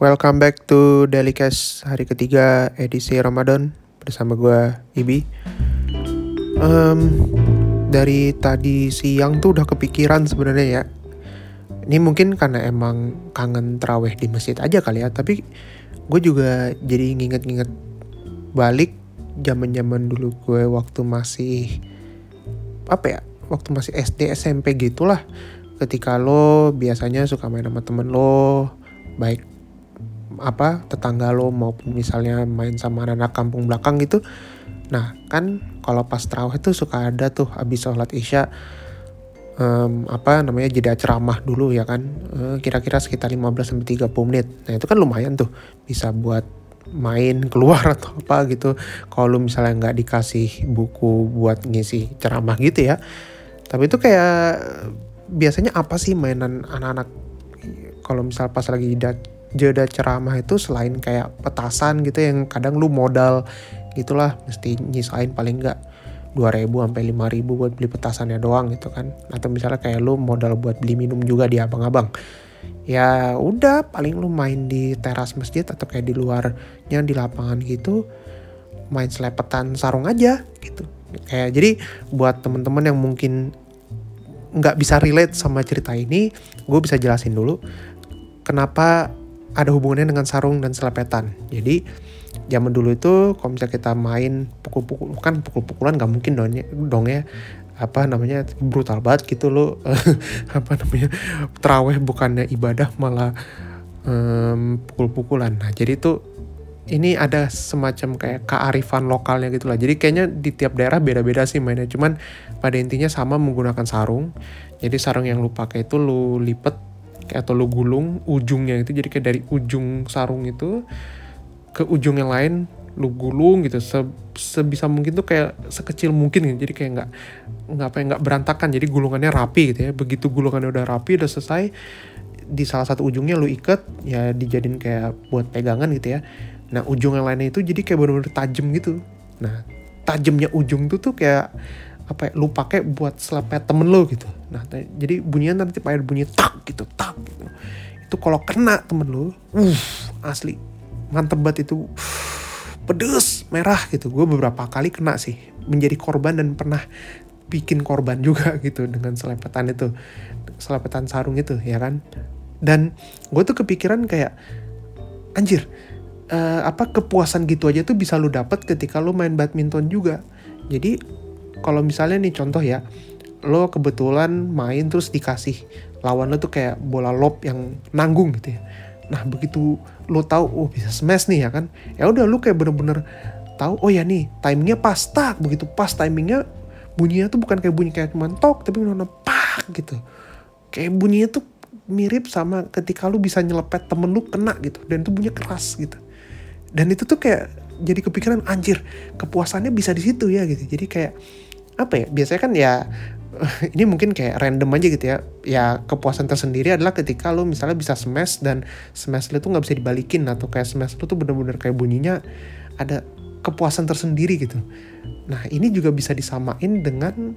Welcome back to Daily Cash hari ketiga edisi Ramadan bersama gue Ibi. Um, dari tadi siang tuh udah kepikiran sebenarnya ya. Ini mungkin karena emang kangen traweh di masjid aja kali ya. Tapi gue juga jadi nginget-nginget balik zaman-zaman dulu gue waktu masih apa ya? Waktu masih SD SMP gitulah. Ketika lo biasanya suka main sama temen lo, baik apa tetangga lo maupun misalnya main sama anak-anak kampung belakang gitu. Nah kan kalau pas terawih tuh suka ada tuh abis sholat isya um, apa namanya jeda ceramah dulu ya kan. Uh, kira-kira sekitar 15 sampai 30 menit. Nah itu kan lumayan tuh bisa buat main keluar atau apa gitu. Kalau misalnya nggak dikasih buku buat ngisi ceramah gitu ya. Tapi itu kayak biasanya apa sih mainan anak-anak? Kalau misal pas lagi jeda jeda ceramah itu selain kayak petasan gitu yang kadang lu modal gitulah mesti nyisain paling enggak 2000 sampai 5000 buat beli petasannya doang gitu kan. Atau misalnya kayak lu modal buat beli minum juga di abang-abang. Ya udah paling lu main di teras masjid atau kayak di luarnya di lapangan gitu main selepetan sarung aja gitu. Kayak jadi buat temen-temen yang mungkin nggak bisa relate sama cerita ini gue bisa jelasin dulu kenapa ada hubungannya dengan sarung dan selepetan. Jadi zaman dulu itu kalau misalnya kita main pukul-pukul kan pukul-pukulan nggak mungkin dong ya, dong ya apa namanya brutal banget gitu lo apa namanya teraweh bukannya ibadah malah um, pukul-pukulan. Nah jadi itu ini ada semacam kayak kearifan lokalnya gitu lah. Jadi kayaknya di tiap daerah beda-beda sih mainnya. Cuman pada intinya sama menggunakan sarung. Jadi sarung yang lu pakai itu lu lipet atau lu gulung ujungnya itu jadi kayak dari ujung sarung itu ke ujung yang lain lu gulung gitu. Se sebisa mungkin tuh kayak sekecil mungkin gitu. Jadi kayak nggak nggak apa nggak berantakan. Jadi gulungannya rapi gitu ya. Begitu gulungannya udah rapi udah selesai di salah satu ujungnya lu ikat ya dijadiin kayak buat pegangan gitu ya. Nah ujung yang lainnya itu jadi kayak bener-bener tajam gitu. Nah tajamnya ujung tuh tuh kayak apa ya, lu pakai buat selepet temen lo gitu. Nah jadi bunyinya nanti pakai bunyi tak gitu tak gitu. Itu kalau kena temen lo uh asli. Mantep banget itu. Pedes merah gitu. Gue beberapa kali kena sih. Menjadi korban dan pernah bikin korban juga gitu dengan selepetan itu. Selepetan sarung itu ya kan? Dan gue tuh kepikiran kayak anjir uh, apa kepuasan gitu aja tuh bisa lu dapat ketika lu main badminton juga. Jadi kalau misalnya nih contoh ya lo kebetulan main terus dikasih lawan lo tuh kayak bola lob yang nanggung gitu ya. Nah begitu lo tahu oh bisa smash nih ya kan ya udah lo kayak bener-bener tahu oh ya nih timingnya pas tak begitu pas timingnya bunyinya tuh bukan kayak bunyi kayak cuman tok tapi bener pak gitu. Kayak bunyinya tuh mirip sama ketika lu bisa nyelepet temen lu kena gitu dan itu bunyinya keras gitu. Dan itu tuh kayak jadi kepikiran anjir kepuasannya bisa di situ ya gitu. Jadi kayak apa ya biasanya kan ya ini mungkin kayak random aja gitu ya. Ya kepuasan tersendiri adalah ketika lo misalnya bisa smash dan smash lo tuh nggak bisa dibalikin atau kayak smash lo tuh bener-bener kayak bunyinya ada kepuasan tersendiri gitu. Nah ini juga bisa disamain dengan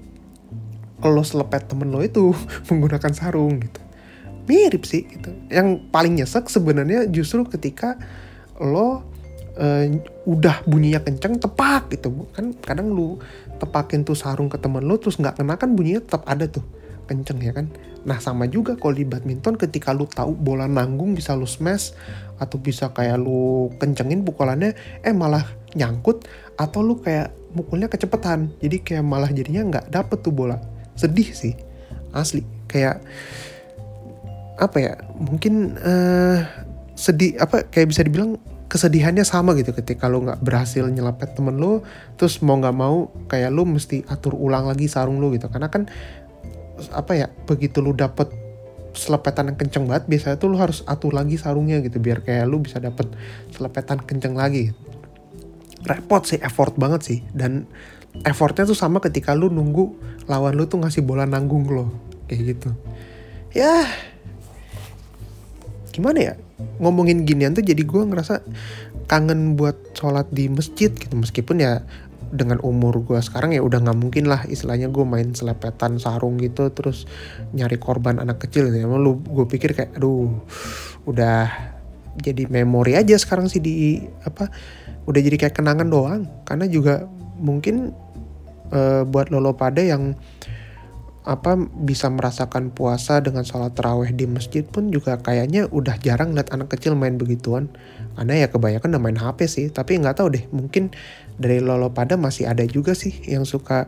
lo selepet temen lo itu menggunakan sarung gitu. Mirip sih gitu. Yang paling nyesek sebenarnya justru ketika lo uh, udah bunyinya kenceng tepak gitu. Kan kadang lu tepakin tuh sarung ke temen lu terus nggak kena kan bunyinya tetap ada tuh kenceng ya kan. Nah sama juga kalau di badminton ketika lu tahu bola nanggung bisa lu smash atau bisa kayak lu kencengin pukulannya eh malah nyangkut atau lu kayak mukulnya kecepetan. Jadi kayak malah jadinya nggak dapet tuh bola. Sedih sih asli. Kayak apa ya mungkin uh, sedih apa kayak bisa dibilang kesedihannya sama gitu ketika lo nggak berhasil nyelapet temen lo terus mau nggak mau kayak lo mesti atur ulang lagi sarung lo gitu. Karena kan apa ya begitu lo dapet selepetan yang kenceng banget biasanya tuh lo harus atur lagi sarungnya gitu biar kayak lo bisa dapet selepetan kenceng lagi. Repot sih effort banget sih. Dan effortnya tuh sama ketika lo nunggu lawan lo tuh ngasih bola nanggung lo kayak gitu. Ya gimana ya ngomongin ginian tuh jadi gue ngerasa kangen buat sholat di masjid gitu meskipun ya dengan umur gue sekarang ya udah nggak mungkin lah istilahnya gue main selepetan sarung gitu terus nyari korban anak kecil gitu. Emang lu gue pikir kayak aduh udah jadi memori aja sekarang sih di apa udah jadi kayak kenangan doang karena juga mungkin uh, buat lolo pada yang apa bisa merasakan puasa dengan sholat terawih di masjid pun juga kayaknya udah jarang lihat anak kecil main begituan. Karena ya kebanyakan udah main HP sih tapi nggak tahu deh mungkin dari lolo pada masih ada juga sih yang suka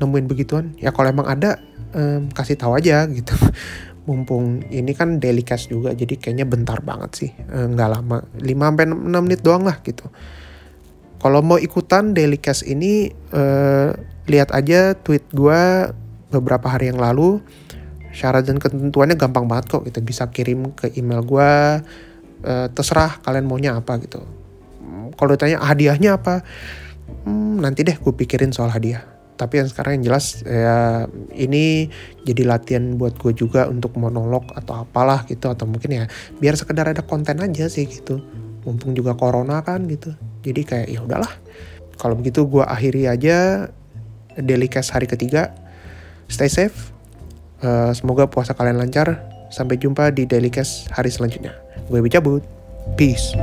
nemuin begituan. Ya kalau emang ada um, kasih tahu aja gitu. Mumpung ini kan cash juga jadi kayaknya bentar banget sih. Nggak lama 5 sampai 6 menit doang lah gitu. Kalau mau ikutan cash ini uh, lihat aja tweet gue beberapa hari yang lalu syarat dan ketentuannya gampang banget kok kita bisa kirim ke email gue uh, terserah kalian maunya apa gitu. Hmm, kalau ditanya hadiahnya apa? Hmm, nanti deh gue pikirin soal hadiah. Tapi yang sekarang yang jelas ya ini jadi latihan buat gue juga untuk monolog atau apalah gitu. Atau mungkin ya biar sekedar ada konten aja sih gitu. Mumpung juga corona kan gitu. Jadi kayak ya udahlah. Kalau begitu gue akhiri aja cast hari ketiga stay safe. Uh, semoga puasa kalian lancar. Sampai jumpa di Daily Cast hari selanjutnya. Gue cabut. Peace.